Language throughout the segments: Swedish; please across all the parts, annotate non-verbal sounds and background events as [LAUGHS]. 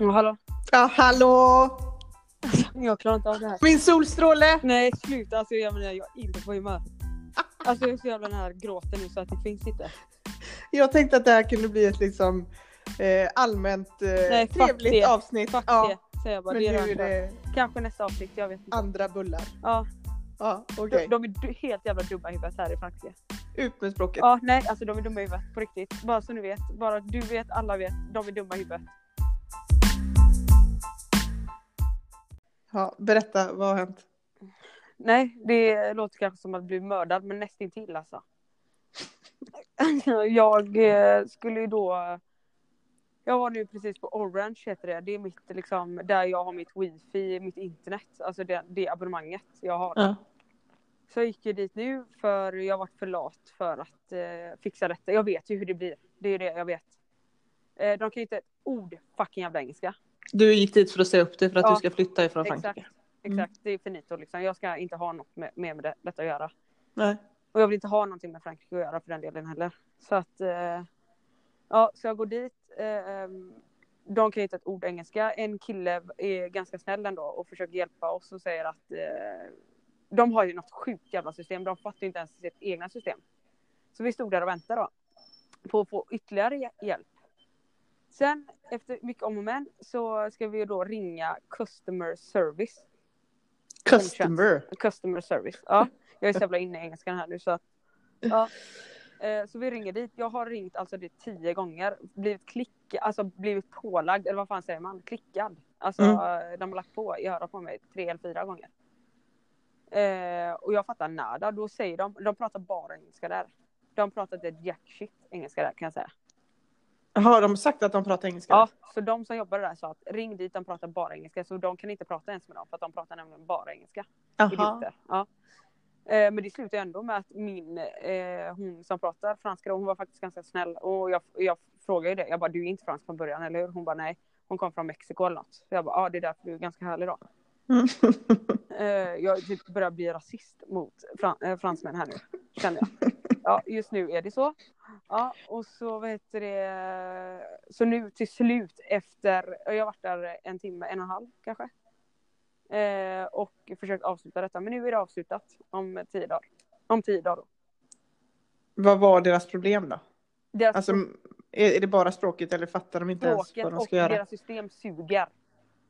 Ja, hallå? Ja, hallå! Jag klarar inte av det här. Min solstråle! Nej, sluta. Alltså, jag menar, jag är inte på humör. Alltså, jag är så jävla den här gråten nu så att det finns inte. Jag tänkte att det här kunde bli ett liksom eh, allmänt eh, Nej, trevligt det. avsnitt. Fuck ja, det, säger jag bara. men Det nu är är det. Kanske nästa avsnitt, jag vet inte. andra bullar. Ja, Ja, de, okej. de är helt jävla dumma i huvudet här i Frankrike. Ut med språket. Ja, nej, alltså de är dumma i huvudet på riktigt. Bara så ni vet. Bara du vet, alla vet. De är dumma i huvudet. Ja, berätta, vad har hänt? Nej, det låter kanske som att bli mördad, men nästintill alltså. [LAUGHS] jag eh, skulle ju då... Jag var nu precis på Orange heter det. Det är mitt liksom, där jag har mitt wifi, mitt internet. Alltså det, det abonnemanget jag har. Ja. Så jag gick ju dit nu för jag varit för lat för att eh, fixa detta. Jag vet ju hur det blir. Det är det jag vet. Eh, de kan ju inte ett ord fucking jävla engelska. Du gick dit för att se upp dig för att Ja, du ska flytta ifrån Exakt. Frankrike? Exakt, det är finito liksom. Jag ska inte ha något med, med, det, detta att göra. Nej. Och jag vill inte ha någonting med Frankrike att göra för den delen heller. Så att, eh, ja, så jag går dit. Eh, ehm, de kan inte ett ord engelska. En kille är ganska snäll ändå och försöker hjälpa oss och säger att eh, de har ju något sjukt jävla system. De fattar ju inte ens sitt egna system. Så vi stod där och väntade då. På att få ytterligare hj- hjälp. Sen efter mycket om och men så ska vi då ringa customer service. Customer. Customer service. Ja, jag är så jävla inne i engelskan här nu så att. Ja. Eh, Så vi ringer dit. Jag har ringt alltså det tio gånger. Blivit klick, alltså blivit pålagd, eller vad fan säger man? Klickad. Alltså Mm. de har lagt på i örat på mig tre eller fyra gånger. Eh, och jag fattar nada. Då säger de, de pratar bara engelska där. De pratar inte jack shit engelska där kan jag säga. Har de sagt att de pratar engelska? Ja, så de som jobbar där sa att ring dit, de pratar bara engelska. Så de kan inte prata ens med dem för att de pratar nämligen bara engelska. Idioter. Ja. Eh, men det slutar ju ändå med att min, eh, hon som pratar franska, hon var faktiskt ganska snäll. Och jag, jag frågade det, jag bara du är inte fransk från början eller hur? Hon bara nej, hon kom från Mexiko eller något. Så jag bara ja det är därför du är ganska härlig då. Mm. Eh, jag typ börjar bli rasist mot fran- fransmän här nu, känner jag. [LAUGHS] Ja, just nu är det så. Ja, och så vad heter det, så nu till slut efter, jag har varit där en timme, en och en halv kanske. Eh, och försökt avsluta detta, men nu är det avslutat om tio dagar. Om tio dagar då. Vad var deras problem då? Deras Alltså, är, är det bara språket eller fattar de inte ens språket vad de och ska göra? deras system suger.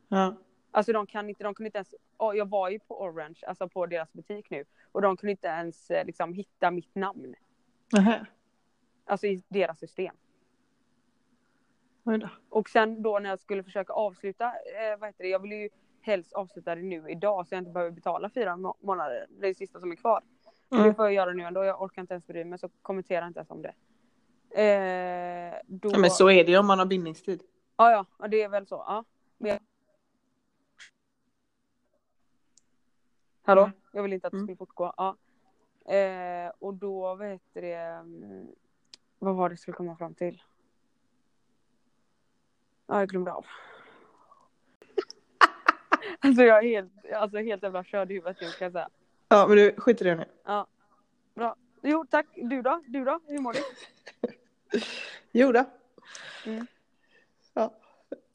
Ja. Alltså de kan inte, de kunde inte ens, ja, jag var ju på Orange, alltså på deras butik nu. Och de kunde inte ens eh, liksom hitta mitt namn. Nähä. Alltså i deras system. Och sen då när jag skulle försöka avsluta, eh, vad heter det, jag vill ju helst avsluta det nu idag så jag inte behöver betala fyra må- månader. Det är det sista som är kvar. Mm. det får jag göra nu ändå, jag orkar inte ens bry mig så kommentera inte ens om det. Eh, då... Ja, men så är det ju om man har bindningstid. Ja, ja, ja, det är väl så. Ja. Men... Hallå? Mm. Jag vill inte att det Mm. skulle fortgå. Ja. Eh, och då, vad heter det, mm, vad var det skulle komma fram till? Ja, jag glömde av. [LAUGHS] alltså jag är helt, alltså helt jävla körd i huvudet nu kan jag säga. Ja, men du skiter i det nu. Bra. Jo, tack. Du då? Du då? Hur mår du? [LAUGHS] Jo då. Mm. Ja.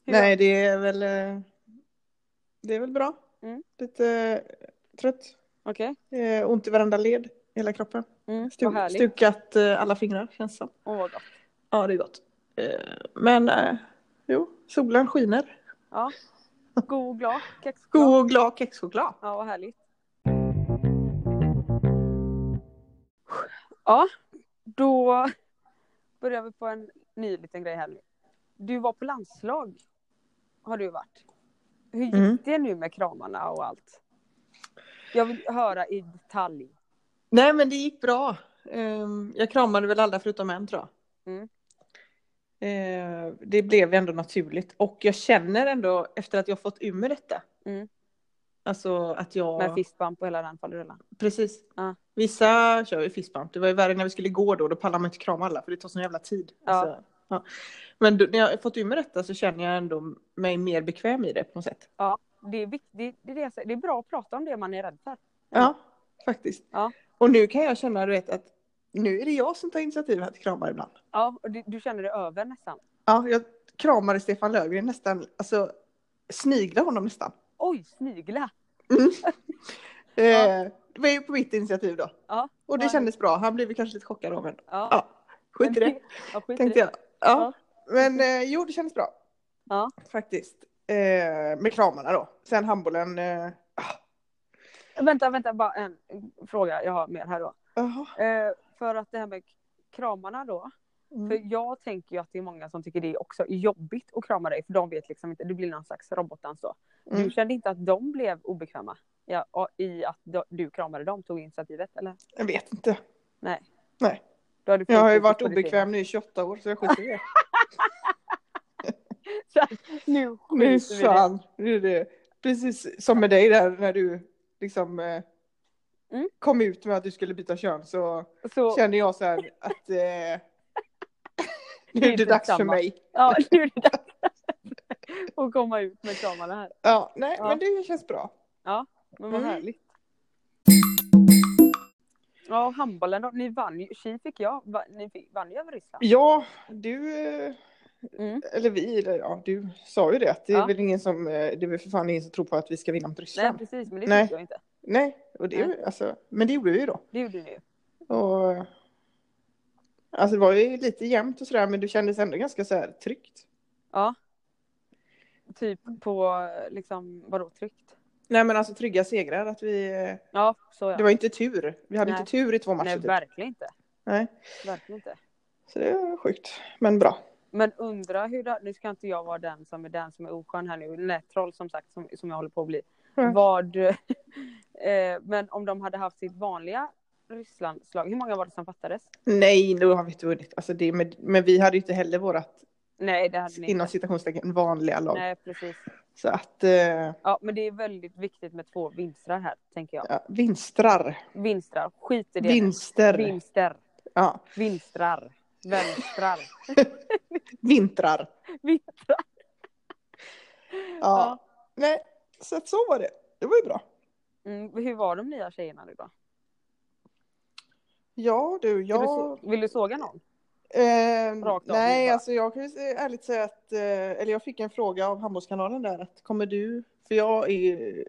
Hur Nej, det är väl. eh, Det är väl bra. Mm. Lite trött. Okej. Eh, ont i varenda led. i Hela kroppen. Mm, Stu- stukat eh, alla fingrar känns som. Åh, vad gott. Ja, det är gott. Eh, men jo, solen skiner. Ja. God och glad. Kexglad. God och glad kexchoklad. Ja, vad härligt. Ja, då börjar vi på en ny liten grej här nu. Du var på landslag. Har du varit. Hur gick Mm. det nu med kramarna och allt? Jag vill höra i detalj. Nej, men det gick bra. Ehm, jag kramade väl alla förutom en tror jag. Mm. Eh, det blev ändå naturligt och jag känner ändå efter att jag fått ur mig detta. Mm. Alltså att jag... Med fistbump och hela den faderullan. Precis. Ja. Vissa kör ju fistbump. Det var ju värre när vi skulle gå då. Då pallar man inte krama alla för det tar sån jävla tid. Ja. Alltså, ja. Men då, när jag fått ur mig detta så känner jag ändå mig mer bekväm i det på något sätt. Ja, det är viktigt. Det, är det, det är bra att prata om det man är rädd för. Ja, faktiskt. Ja. Och nu kan jag känna du vet, att nu är det jag som tar initiativ här till kramar ibland. Ja, och du, du känner det över nästan. Ja, jag kramade Stefan Löfgren nästan, alltså snigla honom nästan. Oj, snigla! [LAUGHS] Eh, det var ju på mitt initiativ då. Ja. Och det Ja. kändes bra. Han blev kanske lite chockad av men Ja. ja, skit i det. Ja, skit Tänkte det. jag. Ja. Men eh, jo, det kändes bra. Ja. Faktiskt. Eh, med kramarna då. Sen handbollen. Eh, Vänta, vänta, bara en fråga jag har mer här då. Eh, för att det här med kramarna då. Mm. För jag tänker ju att det är många som tycker det också är jobbigt att krama dig. För de vet liksom inte, det blir någon slags robotdans då. Mm. Du kände inte att de blev obekväma? Ja, i att du kramade dem, tog initiativet eller? Jag vet inte. Nej. Nej. Jag har ju varit obekväm nu i 28 år så jag skiter i det. [LAUGHS] [LAUGHS] Så att nu Nu fan. Nu är det precis som med dig där när du liksom eh, Mm. kom ut med att du skulle byta kön så Så, kände jag så här att eh, [LAUGHS] nu är det dags för samma. mig. ja, nu är det dags [LAUGHS] att komma ut med kramarna här. Ja, nej, Ja. men det känns bra. Men vad Mm. härligt. Ja, handbollen då. Ni vann ju. Tji fick jag. Ni vann ju över Ryssland. Ja, du, eh, Mm. eller vi, eller ja, du sa ju det att det är Ja. väl ingen som, eh, det är väl för fan ingen som tror på att vi ska vinna mot Nej, Ryssland. precis. Men det Nej. jag inte. Nej, och det, är ju- alltså, men det gjorde vi ju då. Det gjorde ju. Och, alltså det var ju lite jämnt och sådär men det kändes ändå ganska så här tryggt. Ja. Typ på liksom, vadå tryggt? Nej men alltså trygga segrar, att vi, Ja, så ja. det var inte tur. Vi hade Nej. inte tur i två matcher Nej, typ. verkligen inte. Nej, Verkligen inte. så det var sjukt. Men bra. Men undra hur det, nu ska inte jag vara den som är den som är oskön här nu, nättroll som sagt som, som jag håller på att bli. Mm. Vad, [LAUGHS] eh, men om de hade haft sitt vanliga Rysslandslag, hur många var det som fattades? Nej, då har vi inte vunnit. Alltså det, men, men vi hade ju inte heller vårat Nej det hade ni inom citationstecken vanliga lag. Nej precis. Så att, eh, Ja men det är väldigt viktigt med två vinstrar här tänker jag. ja, vinstrar. Vinstrar, skit i det. Vinster. Vinster. Ja, Vinstrar. Vänstrar. [LAUGHS] vintrar. Vintrar. Ja. Nej, så att så var det. Det var ju bra. Mm, hur var de nya tjejerna nu då? Ja du, Vill, du, jag... så- vill du såga någon? Eh, Rakt av nej, alltså jag kan ju ärligt säga att, eh, eller jag fick en fråga av handbollskanalen där att kommer du, för jag är,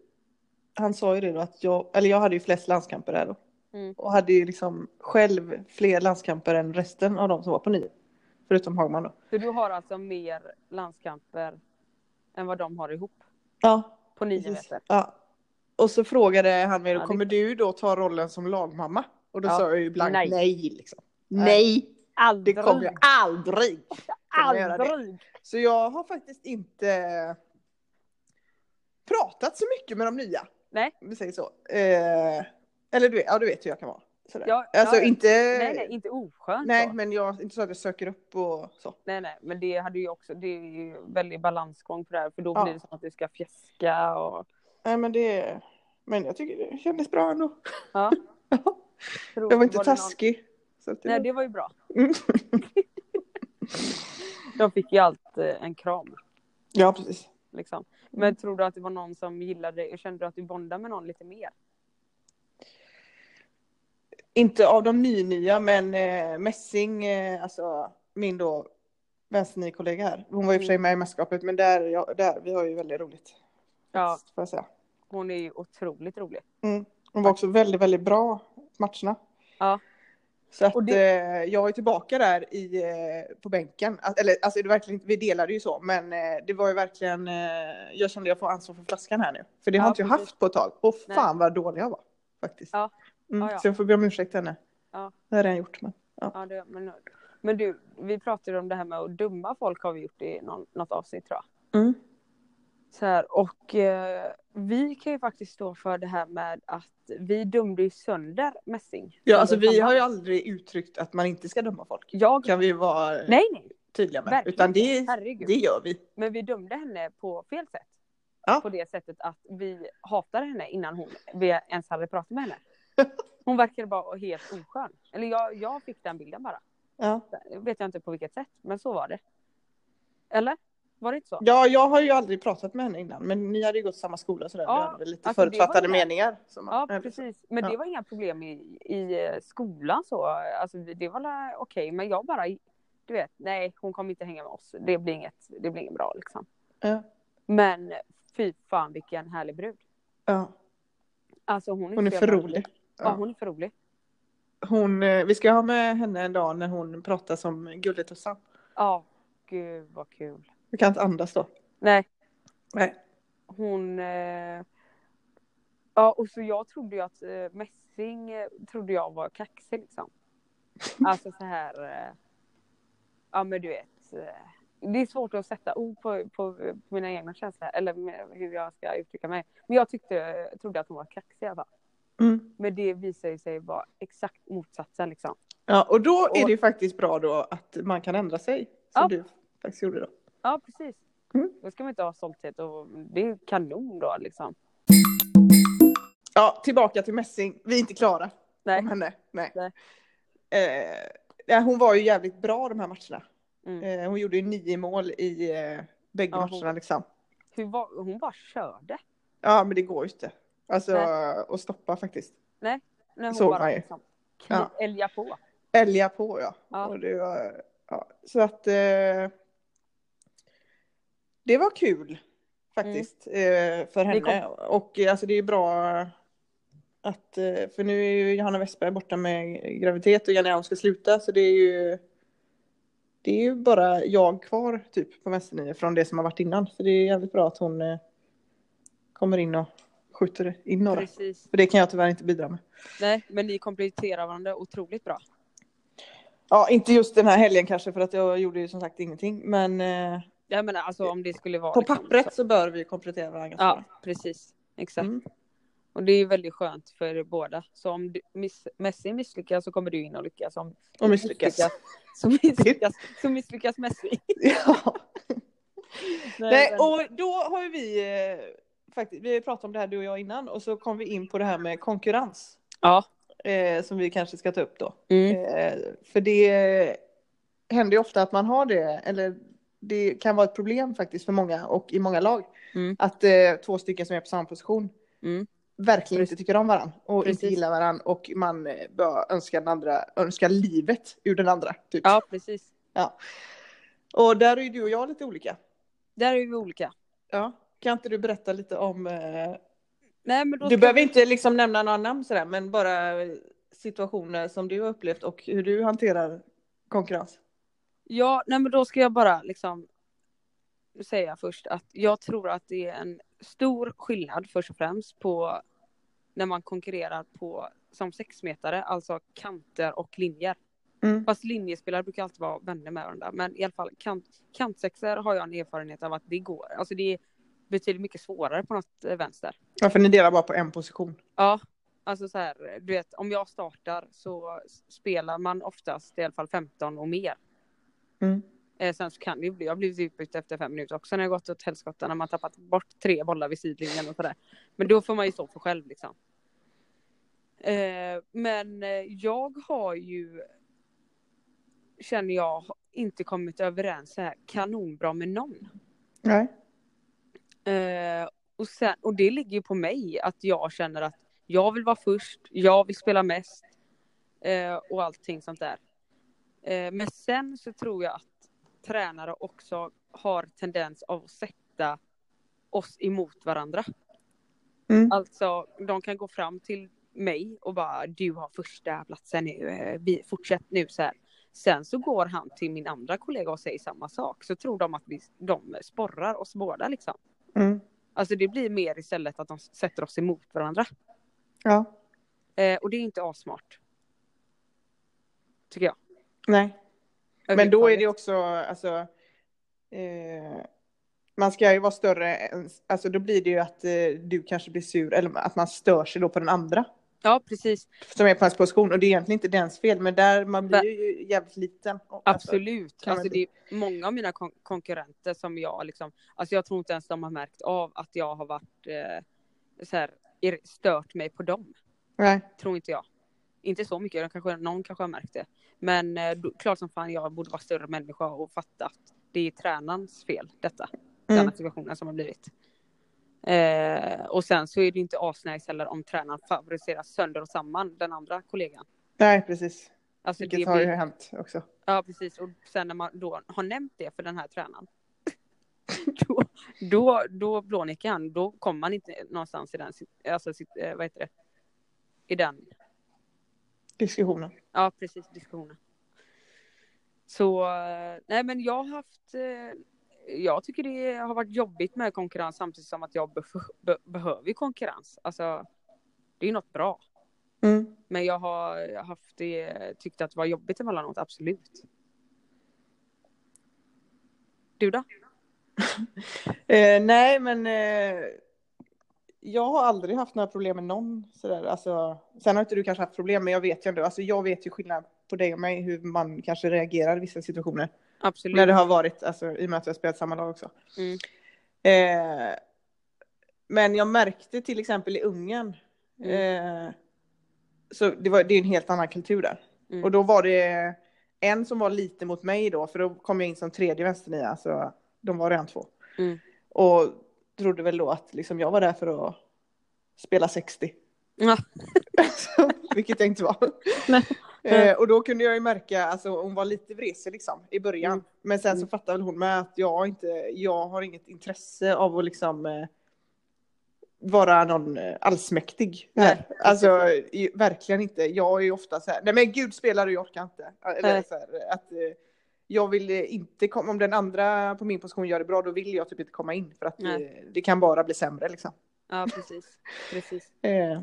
han sa ju det då att jag, eller jag hade ju flest landskamper där då. Mm. Och hade ju liksom själv fler landskamper än resten av de som var på nio. Förutom Hagman då. Så du har alltså mer landskamper än vad de har ihop Ja, på nio precis. meter? Ja. Och så frågade han mig, Ja, det- kommer du då ta rollen som lagmamma? Och då Ja. sa jag ju blankt Nej. nej, liksom. Nej. Nej, det kommer jag aldrig. Aldrig! Så jag har faktiskt inte pratat så mycket med de nya. Nej. Om vi säger så. Eh, eller du ja, du vet hur jag kan vara. Sådär. Ja, alltså ja, inte... Nej, nej, inte oskönt Nej, så. men jag, inte så att jag söker upp och så. Nej, nej, men det hade ju också, det är ju väldigt balansgång på det här, för då Ja. blir det som att du ska fjäska och... Nej, men det... Men jag tycker det kändes bra ändå. Ja. [LAUGHS] Jag var inte någon- taskig. Det Nej, var... det var ju bra. Mm. [LAUGHS] De fick ju allt eh, en kram, Ja, precis. liksom. Men tror du att det var någon som gillade dig? Kände du att du bondade med någon lite mer? Inte av de ny-nya, men eh, Messing, eh, alltså min då vänsterkollega här. Hon var i och för sig med i mästerskapet, men där, ja, där, vi har ju väldigt roligt. Ja. Får jag säga. Hon är ju otroligt rolig. Mm. Hon var också väldigt, väldigt bra matcherna. Ja. Så att Och eh, jag ju tillbaka där i, eh, på bänken. Eller alltså det verkligen vi delade ju så, men eh, det var ju verkligen, eh, jag kände jag får ansvar för flaskan här nu. För det har Ja, inte jag haft på ett tag. Och Nej. fan vad dålig jag var. Faktiskt. Ja. Mm, Ja, ja. Så jag får be om ursäkt till henne. Ja. Det har jag redan gjort. Men. Ja, det, men, men du, vi pratade om det här med att dumma folk har vi gjort i någon, något avsnitt tror jag. Mm. Så här, och eh, vi kan ju faktiskt stå för det här med att vi dömde ju sönder Messing. Ja, alltså vi har ju aldrig uttryckt att man inte ska döma folk. Jag... Kan vi vara Nej, nej. tydliga med. Verkligen Utan det, Herregud. det gör vi. Men vi dömde henne på fel sätt. Ja. På det sättet att vi hatade henne innan hon, vi ens hade pratat med henne. Hon verkade bara helt oskön. Eller jag, jag fick den bilden bara. Ja. Jag vet jag inte på vilket sätt, men så var det. Eller? Var det inte så? ja, jag har ju aldrig pratat med henne innan. Men ni hade ju gått samma skola så där. Ja, vi hade lite alltså, det förutfattade meningar. Ja, precis. Men det Ja. var inga problem i, i eh, skolan så. Alltså det var okej, men jag bara du vet, nej hon kommer inte hänga med oss. Det blir inget, det blir inget bra liksom. Ja. Men fy fan vilken härlig brud. ja. Alltså hon är, Hon är för jävla rolig. Ja. Hon är för rolig. Hon, eh, vi ska ha med henne en dag när hon pratar som Gulletussan. Ja, gud vad kul. Vi kan inte andas då. Nej, Nej. hon... Eh... Ja, och så jag trodde ju att eh, Messing eh, trodde jag var kaxig liksom. [LAUGHS] Alltså så här... Ja men du vet. Det är svårt att sätta ord på, på, på mina egna känslor eller hur jag ska uttrycka mig. Men jag tyckte, trodde att hon var kaxig i alla fall. Mm. Men det visar ju sig vara exakt motsatsen liksom. Ja, och då är Och- det faktiskt bra då att man kan ändra sig. Som Ja. du faktiskt gjorde då. Ja precis. Mm. Då ska man inte ha stolthet och det är kanon då liksom. Ja, tillbaka till Messing. Vi är inte klara Nej. om henne. Nej. Nej. Eh, hon var ju jävligt bra de här matcherna. Mm. Eh, hon gjorde ju nio mål i eh, bägge Ja, hon- matcherna liksom. Hur var, hon bara körde. Ja, men det går ju inte. Alltså Nej. att stoppa faktiskt. När hon Såg bara man ju. liksom Ja. älga på. Älga på ja. Ja. Och det var, ja. Så att eh, det var kul faktiskt eh, för henne. Mm. kom- Och eh, alltså det är bra att, eh, för nu är ju Johanna Westberg borta med graviditet och Janne ska sluta så det är ju det är ju bara jag kvar typ på Mästernie från det som har varit innan. Så det är jävligt bra att hon eh, kommer in och skjuter in några. Precis. För det kan jag tyvärr inte bidra med. Nej, men ni kompletterar varandra otroligt bra. Ja, inte just den här helgen kanske för att jag gjorde ju som sagt ingenting. Men eh, Jag menar alltså om det skulle vara. på liksom, pappret så- så bör vi komplettera varandra Ja, precis. Exakt. Mm. Och det är ju väldigt skönt för båda. Så om du, miss, Messi misslyckas så kommer du in och lyckas. Om Och misslyckas. så [LAUGHS] misslyckas, så misslyckas Messi. Ja. [LAUGHS] Nej, och då har ju vi eh, faktiskt, vi pratat om det här du och jag innan och så kom vi in på det här med konkurrens. Ja. Eh, som vi kanske ska ta upp då. Mm. Eh, för det händer ju ofta att man har det, eller det kan vara ett problem faktiskt för många och i många lag. Mm. Att eh, två stycken som är på samma position Mm. verkligen Precis. inte tycker om varandra och Precis. inte gillar varandra och man eh, bör önska den andra, önska livet ur den andra. Typ. Ja, precis. Och där är ju du och jag lite olika. Där är vi olika. Ja. Kan inte du berätta lite om, eh, Nej, men då du behöver vi- inte liksom nämna några namn sådär, men bara situationer som du har upplevt och hur du hanterar konkurrens. Ja, nej men då ska jag bara liksom säga först att jag tror att det är en stor skillnad först och främst på när man konkurrerar på som sexmetare, alltså kanter och linjer. Mm. Fast linjespelare brukar alltid vara vänner med varandra, men i alla fall kant, kantsexer har jag en erfarenhet av att det går. Alltså det är betydligt mycket svårare på något eh, vänster. Ja, för ni delar bara på en position. Ja, alltså så här, du vet, om jag startar så spelar man oftast i alla fall 15 och mer. Mm. Eh, sen så kan det ju bli, jag har blivit utbytt efter fem minuter också när jag gått åt helskotta när man tappat bort tre bollar vid sidlinjen och sådär. Men då får man ju stå för själv liksom. Eh, men jag har ju, känner jag, inte kommit överens så här kanonbra med någon. Nej. Eh, och, sen, och det ligger ju på mig att jag känner att jag vill vara först, jag vill spela mest eh, och allting sånt där. Eh, men sen så tror jag att tränare också har tendens av att sätta oss emot varandra. Mm. Alltså de kan gå fram till mig och bara du har första platsen nu, eh, vi, fortsätt nu så här. Sen så går han till min andra kollega och säger samma sak så tror de att vi, de sporrar oss båda liksom. Mm. Alltså det blir mer istället att de sätter oss emot varandra. Ja. Eh, och det är inte asmart. Tycker jag. Nej. Men då är det också, alltså, eh, man ska ju vara större, alltså då blir det ju att eh, du kanske blir sur, eller att man stör sig då på den andra. Ja precis. Som är på ens position, och det är egentligen inte dens fel, men där man blir ju jävligt liten. Alltså, Absolut. man Alltså, det är många av mina kon- konkurrenter som jag liksom, alltså jag tror inte ens de har märkt av att jag har varit eh, så här, stört mig på dem. Nej. Tror inte jag. Inte så mycket, de kanske, någon kanske har märkt det. Men eh, klart som fan jag borde vara större människa och fatta att det är tränarens fel detta. Mm. Denna situationen som har blivit. Eh, och sen så är det inte asnice heller om tränaren favoriserar sönder och samman den andra kollegan. Nej, precis. Alltså Vilket det har ju blir, hänt också. ja precis och sen när man då har nämnt det för den här tränaren. [LAUGHS] då, då, då blånickar han, då kommer man inte någonstans i den, alltså sitt, eh, vad heter det? I den, Diskussionen. ja precis, diskussionen. Så, eh, nej men jag har haft, eh, jag tycker det har varit jobbigt med konkurrens samtidigt som att jag bef- be- behöver konkurrens. Alltså, det är något bra. Mm. Men jag har haft det, tyckt att det var jobbigt emellanåt, absolut. Du då? [LAUGHS] Eh, nej, men eh, jag har aldrig haft några problem med någon sådär. Alltså, sen har inte du kanske haft problem, men jag vet ju ändå. Alltså, jag vet ju skillnad på dig och mig, hur man kanske reagerar i vissa situationer. Absolut. När det har varit, alltså, i och med att vi har spelat samma lag också. Mm. Eh, men jag märkte till exempel i Ungern, Mm. eh, så det, var, det är en helt annan kultur där. Mm. Och då var det en som var lite mot mig då, för då kom jag in som tredje vänsternia, så de var redan två. Mm. Och trodde väl då att liksom, jag var där för att spela 60. Ja. [LAUGHS] Vilket jag inte var. Nej. Eh, och då kunde jag ju märka, alltså hon var lite vresig liksom i början. Mm. Men sen så Mm. fattade väl hon med att jag inte, jag har inget intresse av att liksom eh, vara någon eh, allsmäktig. Nej, alltså i, verkligen inte. Jag är ju ofta så här, nej men gud spelar du, jag orkar inte. Eller så här, att eh, jag vill eh, inte komma, om den andra på min position gör det bra, då vill jag typ inte komma in för att eh, det kan bara bli sämre liksom. Ja, precis. precis. [LAUGHS] Eh,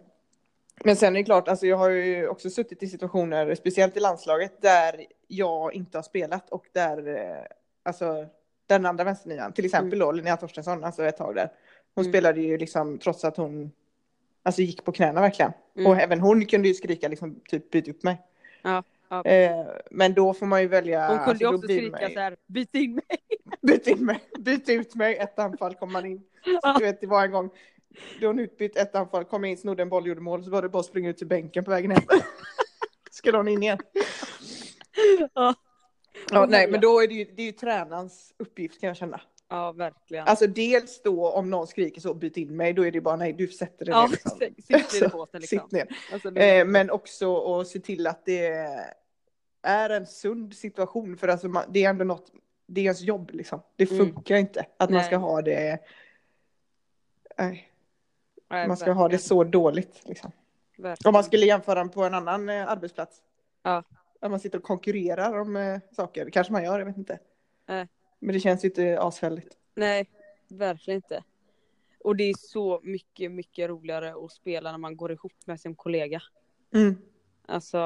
Men sen är det klart, alltså jag har ju också suttit i situationer, speciellt i landslaget, där jag inte har spelat och där, eh, alltså den andra vänsternian, till exempel då Linnea Torstensson, alltså ett tag där. Hon Mm. spelade ju liksom trots att hon alltså gick på knäna verkligen. Mm. Och även hon kunde ju skrika liksom typ byt upp mig. Ja, ja. Eh, men då får man ju välja. Hon kunde alltså, ju också skrika man- så här, byt in mig. [LAUGHS] Byt in mig, byt ut mig, ett anfall kom man in. Så du vet, det var en gång, då hon utbytt ett anfall, kom in, snodde en boll, gjorde mål, så var det bara att springa ut till bänken på vägen hem. [LAUGHS] Skulle hon in igen. Ja. Ja, nej, men då är det ju, det är ju tränarens uppgift kan jag känna. Ja, verkligen. Alltså dels då om någon skriker så byt in mig, då är det bara nej, du sätter dig ja, ner. [LAUGHS] Liksom. sitt i [LAUGHS] båten liksom. Sitt ner. Alltså, det- Eh, men också att se till att det är en sund situation, för alltså man, det är ändå något, det är ens jobb liksom. Det Mm. funkar inte att man Nej. ska ha det, nej, Nej, man ska ha det verkligen, så dåligt liksom. verkligen. Om man skulle jämföra på en annan eh, arbetsplats. Ja. Att man sitter och konkurrerar om eh, saker, kanske man gör, jag vet inte. Nej. Men det känns ju inte ashärligt. Nej, verkligen inte. Och det är så mycket, mycket roligare att spela när man går ihop med sin kollega. Mm. Alltså,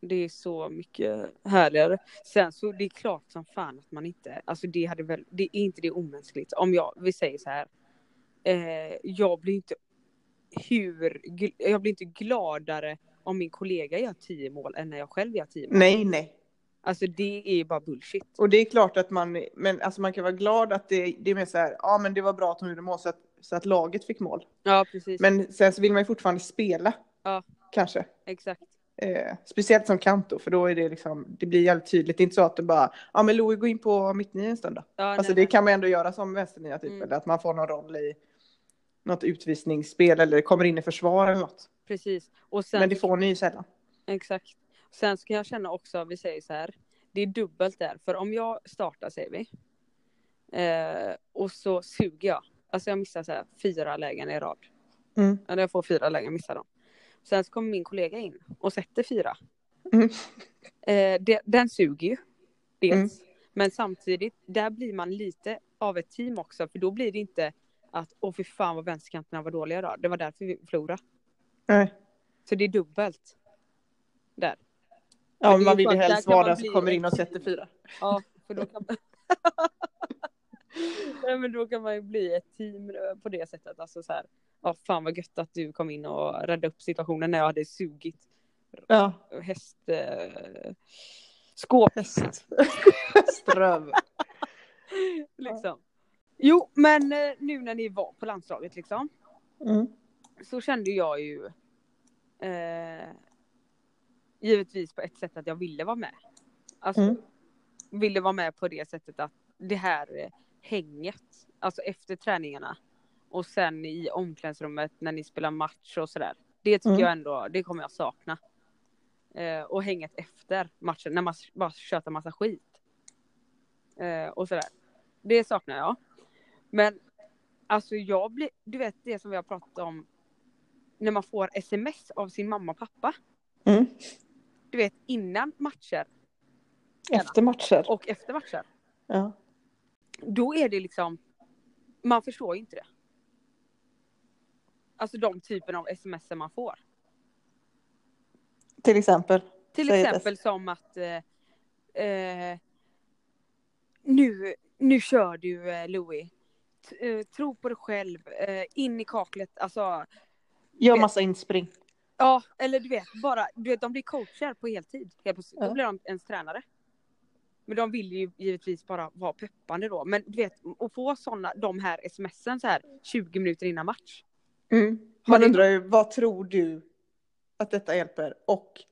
det är så mycket härligare. Sen så det är klart som fan att man inte, alltså det hade väl, det är inte det omänskligt. Om jag, vi säger så här, eh, jag blir inte hur, jag blir inte gladare om min kollega gör tio mål än när jag själv gör tio mål. Nej, nej. Alltså det är bara bullshit. Och det är klart att man, men alltså man kan vara glad att det, det är mer så här, ja men det var bra att hon gjorde mål så att, så att laget fick mål. Ja, precis. Men sen så vill man ju fortfarande spela. Ja. Kanske. Exakt. Eh, speciellt som kant då, för då är det liksom, det blir jävligt tydligt. Det är inte så att det bara, ja men Louie gå in på mittnio en stund då. Ja, Alltså nej, det nej. kan man ändå göra som vänsternia typ, Mm. eller att man får någon roll i något utvisningsspel eller kommer in i försvar eller något. Precis. Och sen, Men det får ni ju sällan. Exakt. Sen ska jag känna också, vi säger så här, det är dubbelt där. För om jag startar säger vi. Eh, och så suger jag. Alltså jag missar så här fyra lägen i rad. Mm. Eller jag får fyra lägen, missar dem. Sen så kommer min kollega in och sätter fyra. Mm. [LAUGHS] Eh, det, den suger ju. Dels. Mm. Men samtidigt, där blir man lite av ett team också. För då blir det inte att, åh fy fan vad vänsterkanterna var dåliga idag. Det var därför vi förlorade. Nej. Så det är dubbelt. Där. Ja, man vill ju helst vara den som bli kommer in och sätter fyra. Ja, för då kan man... [LAUGHS] Nej men då kan man ju bli ett team på det sättet. Alltså så här, ja fan vad gött att du kom in och räddade upp situationen när jag hade sugit Ja. häst... Eh, skåp Häst. [LAUGHS] Ströv. liksom. Jo men eh, nu när ni var på landslaget liksom. Mm. Så kände jag ju eh, givetvis på ett sätt att jag ville vara med. Alltså Mm. ville vara med på det sättet att det här eh, hänget, alltså efter träningarna och sen i omklädningsrummet när ni spelar match och sådär. Det tycker Mm. jag ändå, det kommer jag sakna. Eh, och hänget efter matchen när man bara tjötar massa skit. Eh, och sådär. Det saknar jag. Men alltså jag blir, du vet det som vi har pratat om. När man får sms av sin mamma och pappa. Mm. Du vet innan matcher Efter matcher. och efter matcher. Ja. Då är det liksom, man förstår ju inte det. Alltså de typen av sms man får. Till exempel. Till exempel som att eh, eh, nu, nu kör du eh, Louis. Eh, tro på dig själv, eh, in i kaklet, alltså Gör massa inspring. ja, eller du vet bara, du vet de blir coacher på heltid. Helt plötsligt. Ja. Då blir de ens tränare. Men de vill ju givetvis bara vara peppande då. Men du vet, att få såna, de här smsen så här 20 minuter innan match. Mm. Man undrar ju, vad tror du att detta hjälper? Och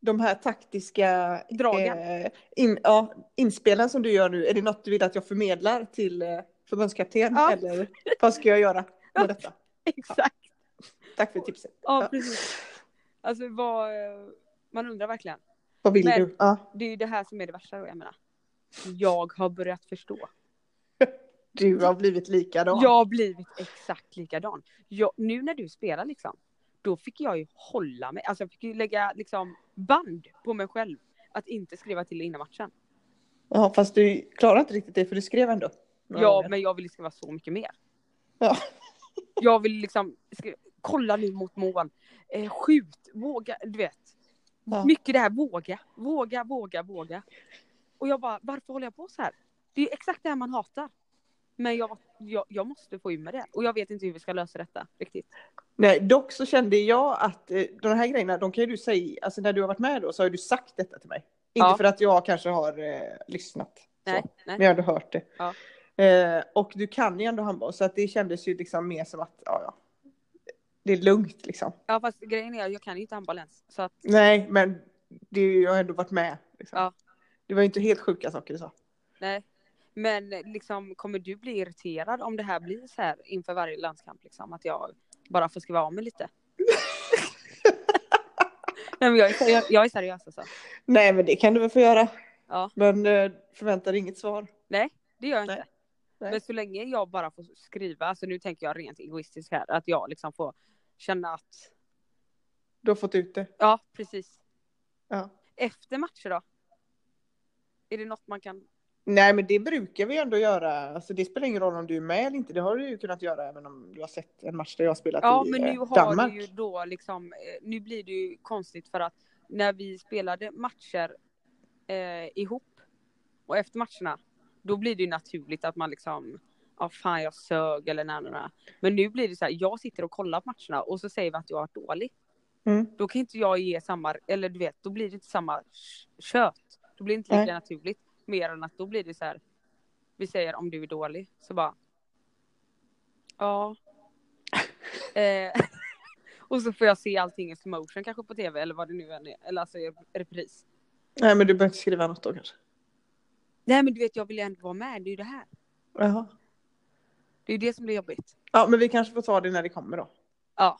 de här taktiska eh, in, ja, inspelen som du gör nu, är det något du vill att jag förmedlar till eh, förbundskapten? Ja. Eller vad ska jag göra Ja. med detta? [LAUGHS] Exakt. Tack för tipset. Ja, Ja. precis. Alltså vad, man undrar verkligen. Vad vill Men- du? Ja. Det är ju det här som är det värsta då, jag menar. Jag har börjat förstå. [LAUGHS] Du har blivit likadan. Jag har blivit exakt likadan. Jag, nu när du spelar liksom, då fick jag ju hålla mig, alltså jag fick ju lägga liksom band på mig själv. Att inte skriva till innan matchen. Ja, fast du klarar inte riktigt det för du skrev ändå. Ja, gånger. men jag vill skriva så mycket mer. Ja. [LAUGHS] Jag vill liksom, skriva, kolla nu mot mål. Eh, skjut, våga, du vet. Ja. Mycket det här våga, våga, våga, våga. Och jag bara, varför håller jag på så här? Det är exakt det här man hatar. Men jag, jag, jag måste få ur med det. Och jag vet inte hur vi ska lösa detta riktigt. Nej, dock så kände jag att eh, de här grejerna, de kan ju du säga, alltså när du har varit med då så har du sagt detta till mig. Inte Ja. för att jag kanske har eh, lyssnat. Nej, nej. Men jag har ändå hört det. Ja. Eh, och du kan ju ändå handboll så att det kändes ju liksom mer som att, ja ja. Det är lugnt liksom. Ja fast grejen är jag kan ju inte handboll ens. Så att, Nej, men det, jag har ändå varit med. Liksom. Ja. Det var ju inte helt sjuka saker du sa. nej. Men liksom kommer du bli irriterad om det här blir så här inför varje landskamp liksom? Att jag bara får skriva av mig lite? [LAUGHS] nej men jag är seriös, jag är seriös alltså. Nej, men det kan du väl få göra. Ja. Men eh, förvänta dig inget svar. Nej, det gör jag Nej. inte. Nej. Men så länge jag bara får skriva, alltså nu tänker jag rent egoistiskt här, att jag liksom får känna att, Du har fått ut det. ja precis. Ja. Efter matcher då? Är det något man kan, Nej, men det brukar vi ändå göra. Alltså, det spelar ingen roll om du är med eller inte. Det har du ju kunnat göra även om du har sett en match där jag har spelat ja i men nu eh, har Danmark. du ju då liksom, eh, nu blir det ju konstigt för att när vi spelade matcher eh, ihop och efter matcherna, då blir det ju naturligt att man liksom, ja fan jag sög eller när, när, när. Men nu blir det så här, jag sitter och kollar på matcherna och så säger vi att jag har dålig. Mm. Då kan inte jag ge samma, eller du vet, då blir det inte samma kött. Då blir det inte lika Nej. naturligt. Mer än att då blir det så här, vi säger om du är dålig, så bara, ja. [LAUGHS] eh, [LAUGHS] och så får jag se allting i slow motion kanske på tv eller vad det nu än är, eller alltså i repris. Nej, men du behöver inte skriva något då kanske. Nej men du vet, jag vill ju ändå vara med, det är ju det här. Jaha. Det är ju det som blir jobbigt. Ja, men vi kanske får ta det när det kommer då. Ja.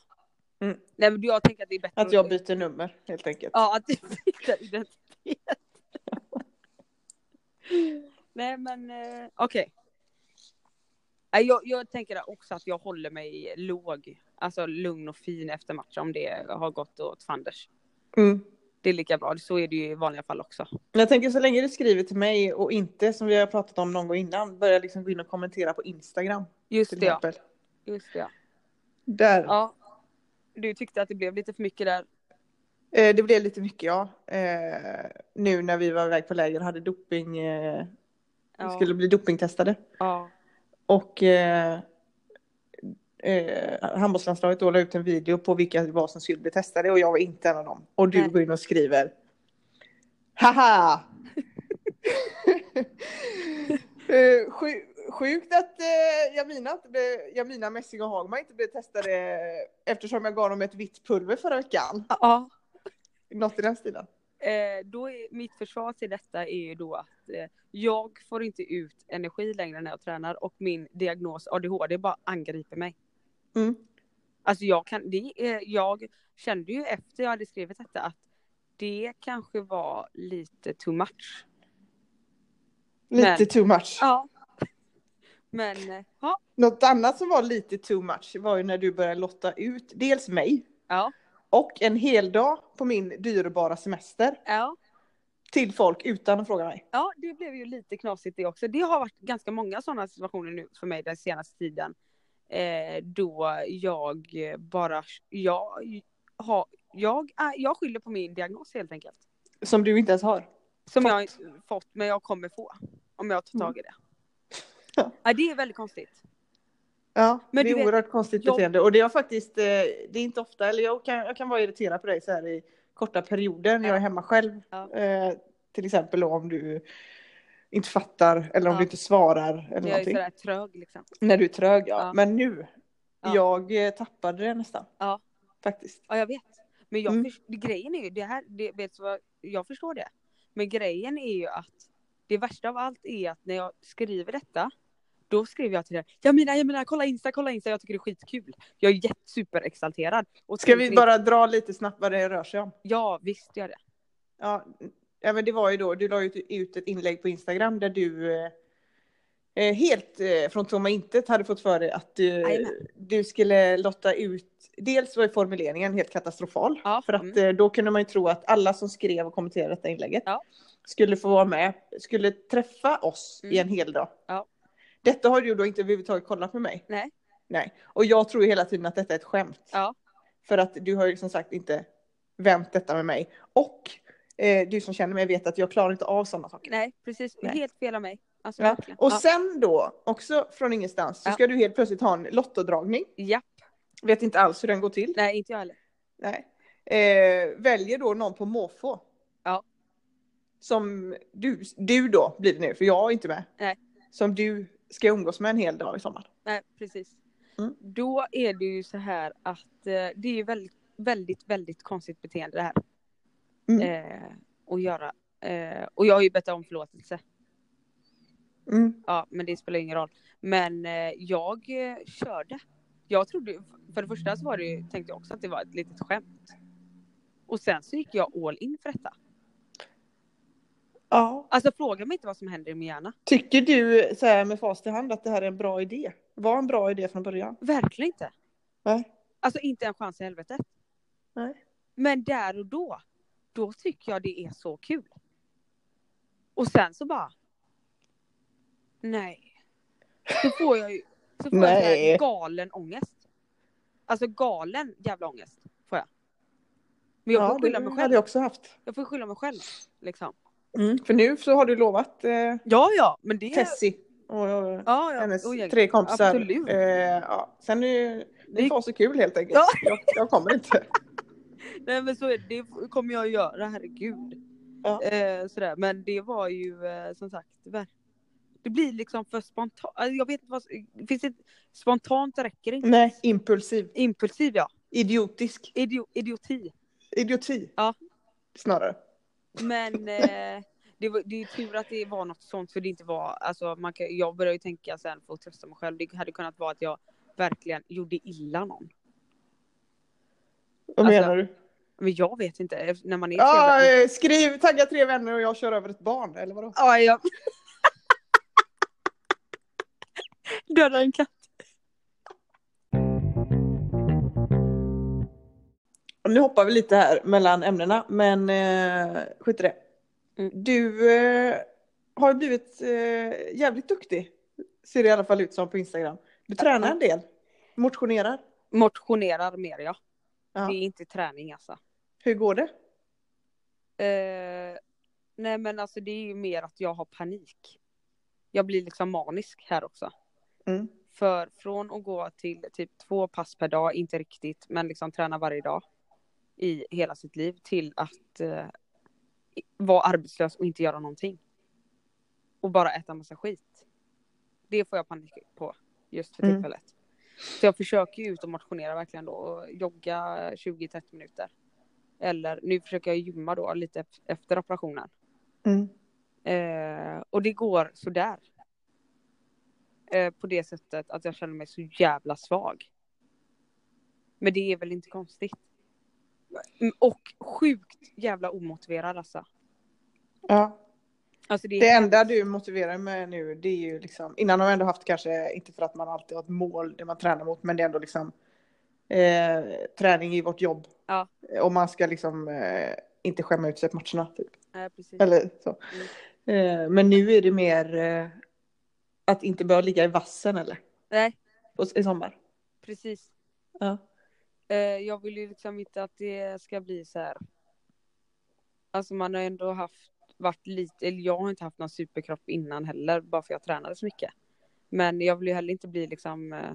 Mm. Nej men jag tänker att det är bättre Att jag byter nummer helt enkelt. Ja, att du byter identitet. Nej men eh, okej. Nej, Jag, jag tänker också att jag håller mig låg, alltså lugn och fin efter matchen om det har gått åt fanders. Mm. Det är lika bra, så är det ju i vanliga fall också. Jag tänker så länge du skriver till mig och inte som vi har pratat om någon gång innan, börja liksom gå in och kommentera på Instagram. Just det ja. Just det ja. Där. ja. Du tyckte att det blev lite för mycket där. Eh, det blev lite mycket ja. Eh, nu när vi var iväg på läger hade doping, eh, Ja. skulle bli dopingtestade. ja. Och eh, handbollslandslaget då la ut en video på vilka det var som skulle bli testade och jag var inte en av dem. Och du Nej. går in och skriver Haha! [LAUGHS] Eh, sju- Sjukt att eh, Jamina, inte blev, Jamina Messing och Hagman inte blev testade eftersom jag gav dem ett vitt pulver förra veckan. ja. Något i den stilen. Eh, då är, mitt försvar till detta är ju då att eh, jag får inte ut energi längre när jag tränar och min diagnos ADHD bara angriper mig. Mm. Alltså jag kan, det jag kände ju efter jag hade skrivit detta att det kanske var lite too much. Lite Men- too much. Ja. Men ja, Något annat som var lite too much var ju när du började lotta ut dels mig ja, och en hel dag på min dyrbara semester ja. till folk utan att fråga mig. Ja, det blev ju lite knasigt det också. Det har varit ganska många sådana situationer nu för mig den senaste tiden. Eh, då jag bara, jag, har, jag, jag skyller på min diagnos helt enkelt. Som du inte ens har. Som Fått. jag inte fått, men jag kommer få. Om jag tar tag i det. Ja. Ja, det är väldigt konstigt. Ja, Men det är vet, oerhört konstigt jag- beteende och det har faktiskt, eh, det är inte ofta, eller jag kan, jag kan vara irriterad på dig så här i korta perioder när jag är hemma själv. Ja. Eh, till exempel om du inte fattar eller om Ja. du inte svarar eller Jag är sådär trög liksom. När du är trög ja. Ja. Men nu, Ja. jag eh, tappade det nästan. Ja. Faktiskt. Ja, jag vet. Men jag Mm. förs- grejen är ju, det här, det, vet du vad, jag förstår det. Men grejen är ju att det värsta av allt är att när jag skriver detta, då skriver jag till dig, jag menar, jag menar, kolla Insta, kolla Insta, jag tycker det är skitkul. Jag är jätte- superexalterad. Och Ska vi bara dra lite snabbt vad det rör sig om? Ja, visst gör det. Ja, ja men det var ju då, du la ut, ett inlägg på Instagram där du eh, eh, helt eh, från tomma intet hade fått för dig att du, du skulle lotta ut, dels var formuleringen helt katastrofal, Ja, för att mm. eh, då kunde man ju tro att alla som skrev och kommenterade detta inlägget Ja. skulle få vara med, skulle träffa oss i Mm. en hel dag. Ja. Detta har du då inte överhuvudtaget kollat med mig. Nej. Nej, och jag tror hela tiden att detta är ett skämt. För att du har ju som sagt inte vänt detta med mig. Och eh, du som känner mig vet att jag klarar inte av sådana saker. Nej, precis. Nej. Helt fel av mig. Alltså, Ja. Och ja. sen då, också från ingenstans, så Ja. ska du helt plötsligt ha en lottodragning. Japp. Vet inte alls hur den går till. Nej, inte jag heller. Nej. Eh, väljer då någon på måfå. Ja. Som du, du då blir det nu, för jag är inte med. Nej. Som du ska umgås med en hel dag i sommar. Nej, precis. Mm. Då är det ju så här att eh, det är ju väldigt, väldigt, väldigt konstigt beteende det här. Mm. Eh, att göra. Eh, och jag har ju bett om förlåtelse. Mm. Ja, men det spelar ingen roll. Men eh, jag eh, körde. Jag trodde, för det första så var det ju, tänkte jag också att det var ett litet skämt. Och sen så gick jag all in för detta. Ja. Alltså fråga mig inte vad som händer i min hjärna. Tycker du så här med fast i hand att det här är en bra idé? Var en bra idé från början? Verkligen inte. Nej. Alltså inte en chans i helvetet. Nej. Men där och då, då tycker jag det är så kul. Och sen så bara. Nej. Så får jag ju så får jag Nej. här galen ångest. Alltså galen jävla ångest får jag. Men jag får Ja, skylla mig hade själv. jag också haft. Jag får skylla mig själv. Liksom. Mm. För nu så har du lovat eh, Ja, ja, men det... Tessie och Ja, ja. hennes och jag- tre kompisar. Absolut. Eh, ja. Sen är det Det- var så kul helt enkelt. Ja. Jag, jag kommer inte. [LAUGHS] Nej men så är det, det kommer jag göra, herregud. Ja. Eh, sådär. Men det var ju eh, som sagt, det blir liksom för spontant. Alltså, jag vet inte vad, det finns ett, spontant räcker inte. Nej, impulsiv. Impulsiv ja. Idiotisk. Idio, idioti. Idioti. Ja. Snarare. Men [LAUGHS] eh, det, var, det är tur att det var något sånt för det inte var, alltså man kan, jag började ju tänka sen för att trösta mig själv, det hade kunnat vara att jag verkligen gjorde illa någon. Vad Alltså, menar du? Men jag vet inte, eh, när man är jävla- eh, skriv tagga tre vänner och jag kör över ett barn, eller vadå? Ja, ja. [LAUGHS] Döda en katt. Nu hoppar vi lite här mellan ämnena, men eh, skit i det. Mm. Du eh, har blivit eh, jävligt duktig, ser det i alla fall ut som på Instagram. Du tränar en del, motionerar. Motionerar mer ja. Ja. Det är inte träning alltså. Hur går det? Eh, nej men alltså det är ju mer att jag har panik. Jag blir liksom manisk här också. Mm. För från att gå till typ två pass per dag, inte riktigt, men liksom träna varje dag i hela sitt liv till att eh, vara arbetslös och inte göra någonting. Och bara äta massa skit. Det får jag panik på just för Mm. Så jag försöker ju ut och motionera verkligen då och jogga 20-30 minuter. Eller nu försöker jag gymma då lite ef- efter operationen. Mm. Eh, och det går sådär. Eh, på det sättet att jag känner mig så jävla svag. Men det är väl inte konstigt. Och sjukt jävla omotiverad alltså. Ja. Alltså det, Det enda du motiverar med nu det är ju liksom, innan har man ändå haft kanske, inte för att man alltid har ett mål det man tränar mot, men det är ändå liksom eh, träning i vårt jobb. Ja. Och man ska liksom eh, inte skämma ut sig på matcherna. Typ. Precis. Eller så. Eh, men nu är det mer eh, att inte behöva ligga i vassen eller? Nej, I sommar. precis. Ja. Eh, jag vill ju liksom inte att det ska bli så här. Alltså man har ändå haft, varit lite, eller jag har inte haft någon superkropp innan heller, bara för jag tränade så mycket. Men jag vill ju heller inte bli liksom eh,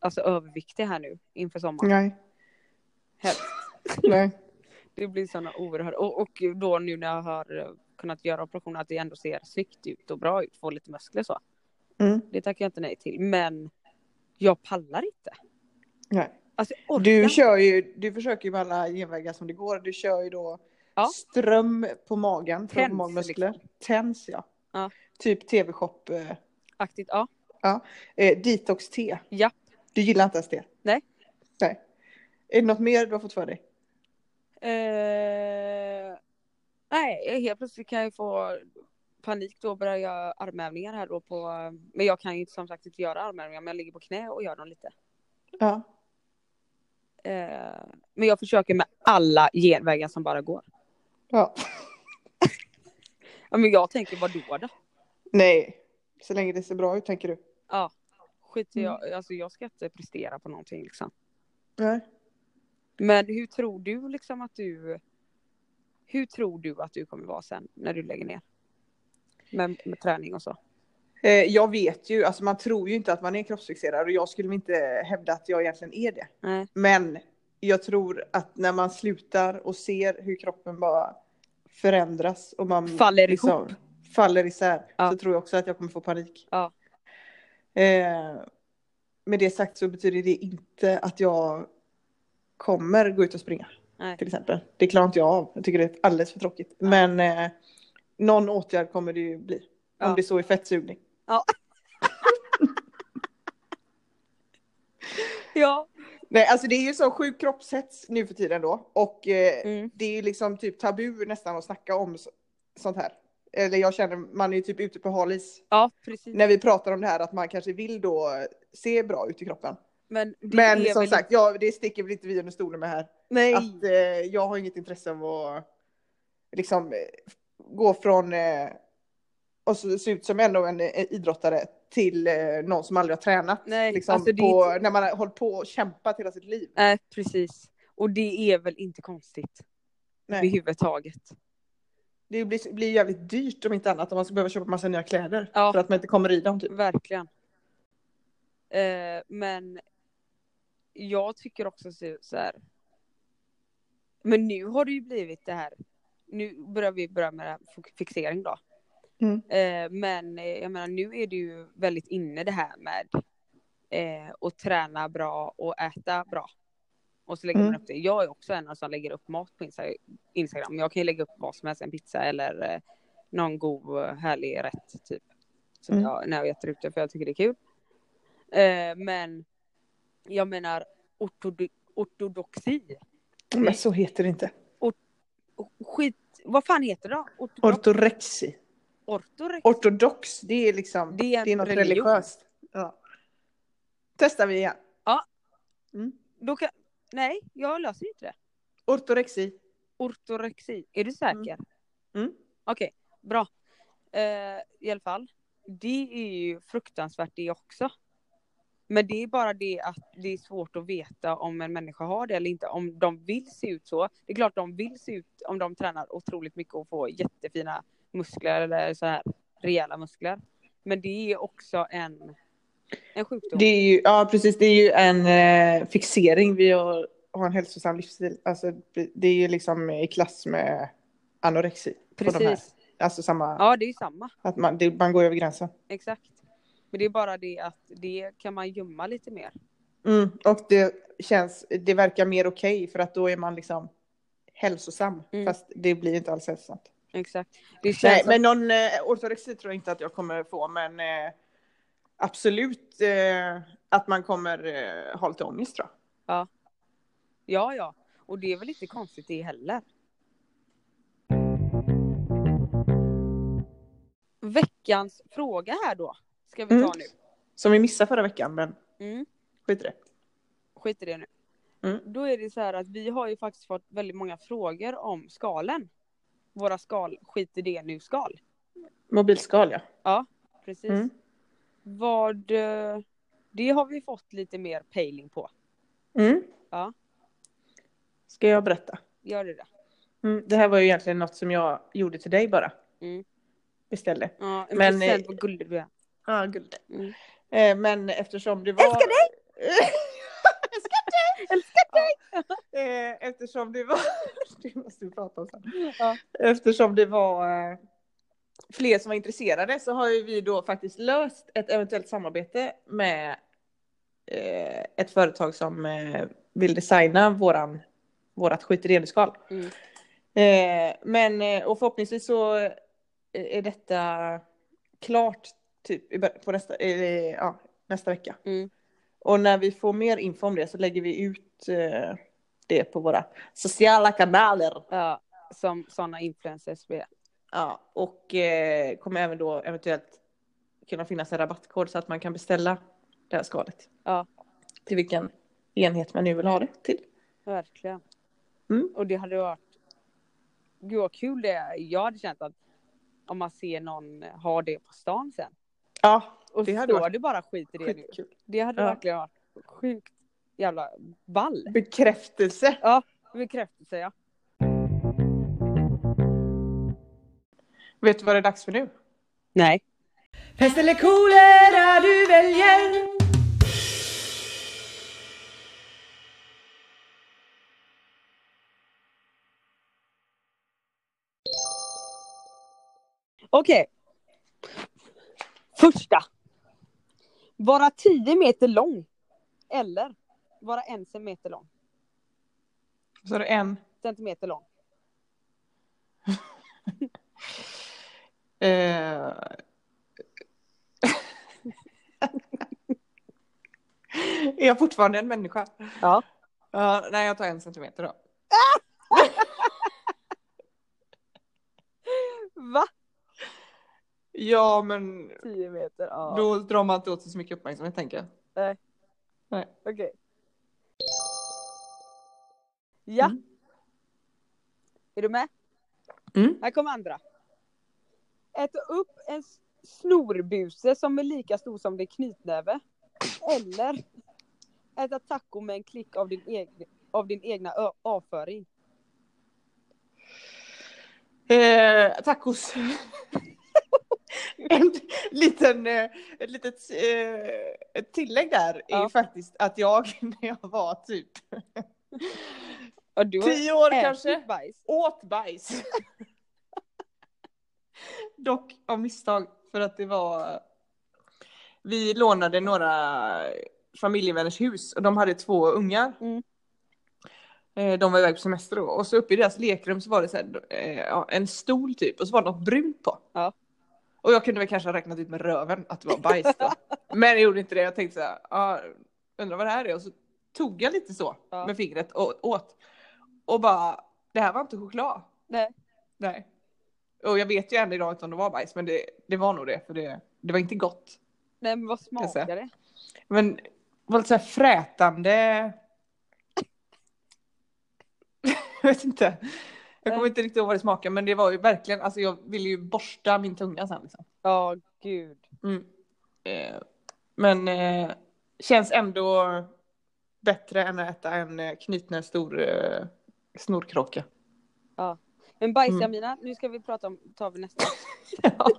Alltså överviktig här nu inför sommaren. Nej. Helst. [LAUGHS] Nej. Det blir sådana oerhörda, och, och då nu när jag har eh, kunnat göra operationer att det ändå ser snyggt ut och bra ut, få lite muskler så. Mm. Det tackar jag inte nej till, men jag pallar inte. Nej. Alltså Du kör ju, du försöker ju med alla genvägar som det går. Du kör ju då Ja. ström på magen, Tens, magmuskler. liksom. Tens ja. Ja. Typ tv-shop, eh, Aktigt, ja. eh, detox-te. Ja. Du gillar inte ens det? Nej. Nej. Är det något mer du har fått för dig? Eh, nej, helt plötsligt kan jag få panik då och börja göra armhävningar här då på, men jag kan ju som sagt inte göra armhävningar men jag ligger på knä och gör dem lite. Ja. Eh, men jag försöker med alla genvägar som bara går. Ja. Ja, men jag tänker vad då då? Nej. Så länge det ser bra ut tänker du? Ja, skit i Mm. jag, alltså jag ska inte prestera på någonting liksom. Nej. Men hur tror du liksom att du, hur tror du att du kommer vara sen när du lägger ner? Med, med träning och så. Eh, jag vet ju, alltså man tror ju inte att man är kroppsfixerad och jag skulle inte hävda att jag egentligen är det. Nej. Men jag tror att när man slutar och ser hur kroppen bara förändras och man Faller liksom ihop. faller isär Ja. så tror jag också att jag kommer få panik. Ja. Eh, med det sagt så betyder det inte att jag kommer gå ut och springa Nej. till exempel. Det klarar inte jag av. Jag tycker det är alldeles för tråkigt. Men eh, någon åtgärd kommer det ju bli. Om Ja. det så är fettsugning. Ja. [LAUGHS] Nej, alltså det är ju så sjuk kroppshets nu för tiden då. Och eh, Mm. det är ju liksom typ tabu nästan att snacka om så, sånt här. Eller jag känner, man är ju typ ute på hal is. Ja, precis. När vi pratar om det här att man kanske vill då se bra ut i kroppen. Men, Men som väl- sagt, ja, det sticker väl inte vi under stolen med här. nej. Att eh, jag har inget intresse av att liksom eh, gå från eh, och så se ut som ändå en eh, idrottare till eh, någon som aldrig har tränat. Nej, liksom, alltså på, inte- När man har hållit på och kämpat hela sitt liv. Nej, precis. Och det är väl inte konstigt Nej. överhuvudtaget. Det blir, blir jävligt dyrt om inte annat om man ska behöva köpa massa nya kläder. Ja. För att man inte kommer i dem typ. Verkligen. Eh, men jag tycker också så, här. Men nu har det ju blivit det här. Nu börjar vi börja med fixering då. Mm. Eh, men eh, jag menar nu är det ju väldigt inne det här med eh, att träna bra och äta bra. Och så lägger man Mm. upp det. Jag är också en som lägger upp mat på Insta- Instagram. Jag kan ju lägga upp vad som helst, en pizza eller någon god härlig rätt typ. Som Mm. jag, när jag äter ute för jag tycker det är kul. Eh, men jag menar ortod- ortodoxi. Men så heter det inte. Skit, vad fan heter det då? Ortodox, Ortorexi. Ortorex? Ortodox, det är liksom, Det det är är, en något religion. religiöst. Ja. Testar vi igen. Då kan, nej, jag löser inte det. Ortorexi. Ortorexi, är du säker? Mm. Okej, bra. Eh, I alla fall, det är ju fruktansvärt det också. Men det är bara det att det är svårt att veta om en människa har det eller inte. Om de vill se ut så. Det är klart de vill se ut om de tränar otroligt mycket och får jättefina muskler eller så här rejäla muskler. Men det är också en, en sjukdom. Det är ju, ja precis, det är ju en eh, fixering vid att ha en hälsosam livsstil. Alltså det är ju liksom i klass med anorexi. Precis. Alltså samma, Ja, det är ju samma. att man, det, man går över gränsen. Exakt. Men det är bara det att det kan man gömma lite mer. Mm, och det känns, det verkar mer okej för att då är man liksom hälsosam. Mm. Fast det blir inte alls hälsosamt. Exakt. Nej, som- men någon eh, ortorexi tror jag inte att jag kommer få, men eh, absolut eh, att man kommer eh, ha lite ångest tror jag. Ja, ja. Och det är väl inte konstigt det heller. Veckans fråga här då. Ska vi ta Mm. nu. Som vi missade förra veckan, men Mm. skit i det. Skit i det nu. Mm. Då är det så här att vi har ju faktiskt fått väldigt många frågor om skalen. Våra skal, skit i det nu skal. Mobilskal ja. Precis. Mm. Vad, eh, det har vi fått lite mer pejling på. Mm. Ja. Ska jag berätta? Gör det det? Mm. Det här var ju egentligen något som jag gjorde till dig bara. Mm. Beställde. Ja, en Men, present, eh, vad gullig du är. Ja, guld. Mm. Eh, men eftersom det var... Älskar dig! [LAUGHS] Älskar dig! Älskar dig! Eh, eftersom det var... [LAUGHS] det måste vi prata om sen. Ja. Eftersom det var eh, fler som var intresserade så har ju vi då faktiskt löst ett eventuellt samarbete med eh, ett företag som eh, vill designa våran, vårat skitereniskal. Mm. Men och förhoppningsvis så är detta klart typ på nästa, ja, nästa vecka. Mm. Och när vi får mer info om det så lägger vi ut eh, det på våra sociala kanaler. Ja, som sådana influencers vi är. Ja, och eh, kommer även då eventuellt kunna finnas en rabattkod så att man kan beställa det här skalet. Ja. Till vilken enhet man nu vill ha det till. Verkligen. Mm. Och det hade varit... Gud vad kul det är. Jag hade känt att om man ser någon ha det på stan sen. Ja, Och Det det hade står varit det bara skit i det nu. Det hade Ja. verkligen varit sjukt jävla ball. Bekräftelse. Ja, bekräftelse ja. Vet du vad det är dags för nu? Nej. Pest eller kolera du väljer Okej. Första. Vara 10 meter lång. Eller vara en centimeter lång. Så är det en. Centimeter lång. [LAUGHS] Eh... [LAUGHS] är jag fortfarande en människa? Ja. Ja, nej, jag tar en centimeter då. [LAUGHS] Va? Ja, men 10 meter, ja. då drar man inte åt sig så mycket uppmärksamhet tänker jag. Nej. Nej. Okej. Ja. Mm. Är du med? Mm. Här kommer andra. Äta upp en snorbuse som är lika stor som din knytnäve. Eller äta taco med en klick av din, egen, av din egna avföring. Eh, tacos. [LAUGHS] en liten, eh, ett litet eh, ett tillägg där är Ja. ju faktiskt att jag [LAUGHS] när jag var typ Och har tio år kanske bajs. åt bajs. [LAUGHS] Dock av misstag för att det var vi lånade några familjevänners hus och de hade två ungar. Mm. Eh, De var iväg på semester då och så uppe i deras lekrum så var det så här, eh, en stol typ och så var det något brunt på. Ja. Och jag kunde väl kanske ha räknat ut med röven att det var bajs då. [LAUGHS] Men jag gjorde inte det. Jag tänkte så här, ja, undrar vad det här är och så tog jag lite så Ja. med fingret och åt. Och bara, det här var inte choklad. Nej. Nej. Och jag vet ju än idag inte om det var bajs men det, det var nog det för det, det var inte gott. Nej men vad smakar det? Men det var lite så här frätande. jag vet inte. Jag kommer inte riktigt ihåg vad det smakade men det var ju verkligen, alltså jag ville ju borsta min tunga sen liksom. Ja gud. Mm. Eh, men eh, känns ändå bättre än att äta en eh, knuten stor eh, snorkråka. Men bajs Mm. Nu ska vi prata om, tar vi nästa. [LAUGHS] Ja.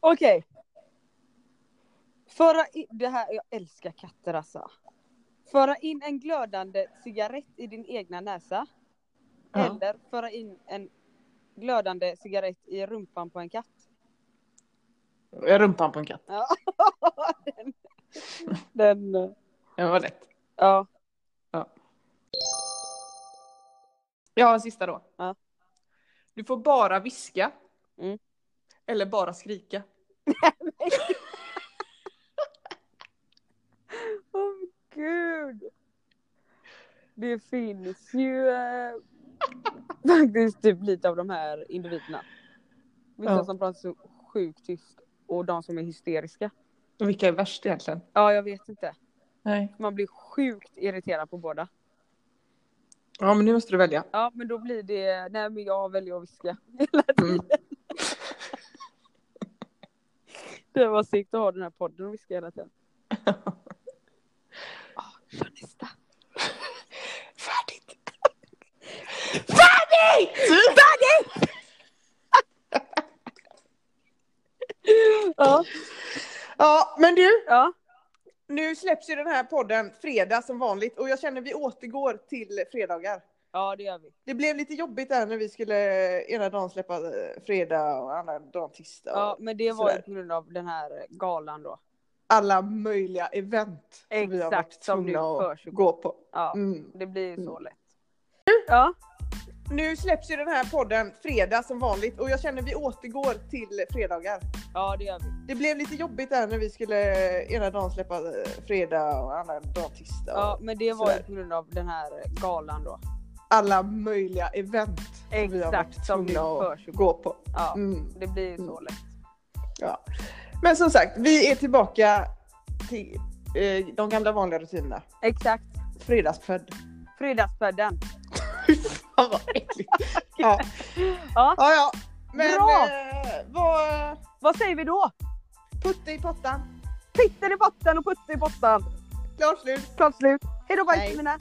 Okej. Föra in, det här, jag älskar katter alltså. Föra in en glödande cigarett i din egna näsa. Ja. Eller föra in en glödande cigarett i rumpan på en katt. Är rumpan på en katt? Ja. [LAUGHS] den, den... den var lätt. Ja. ja. Jag har en sista då. Ja. Du får bara viska. Mm. Eller bara skrika. [LAUGHS] Åh oh, gud. Det finns ju eh, [LAUGHS] faktiskt typ lite av de här individerna. Vissa ja. som pratar så sjukt tyst och de som är hysteriska. Och vilka är värst egentligen? Ja, jag vet inte. Nej. Man blir sjukt irriterad på båda. Ja men nu måste du välja. Ja, men då blir det, nej men jag väljer att viska hela tiden. Mm. Det var segt att ha den här podden och viska hela tiden. Ah, kör nästa. [LAUGHS] Färdigt! Färdigt! Färdigt! Ja men du, ja, nu släpps ju den här podden fredag som vanligt och jag känner vi återgår till fredagar. ja det gör vi. Det blev lite jobbigt där när vi skulle ena dagen släppa eh, fredag och andra dagen tisdag. Ja, men det var ju på grund av den här galan då. Alla möjliga event som vi har varit Exakt, tvungna att gå på. Ja, Mm. det blir ju så Mm. lätt. Ja, Nu släpps ju den här podden fredag som vanligt och jag känner vi återgår till fredagar. ja det gör vi. Det blev lite jobbigt där när vi skulle ena dagen släppa eh, fredag och andra dagen tisdag. Ja, men det var ju på grund av den här galan då. Alla möjliga event som vi har varit Exakt, tvungna att gå på. Ja, Mm. det blir ju så Mm. lätt. Ja. Men som sagt, vi är tillbaka till eh, de gamla vanliga rutinerna. Exakt. Fredagspödd. Fredagspodden. Fan [LAUGHS] vad äckligt. ja. Ja, ja, ja. Men Bra. eh, vad... vad säger vi då? Putte i pottan. Pitten i botten och putte i botten. Klart slut. Klart slut. Hej då Hej. bajsmina.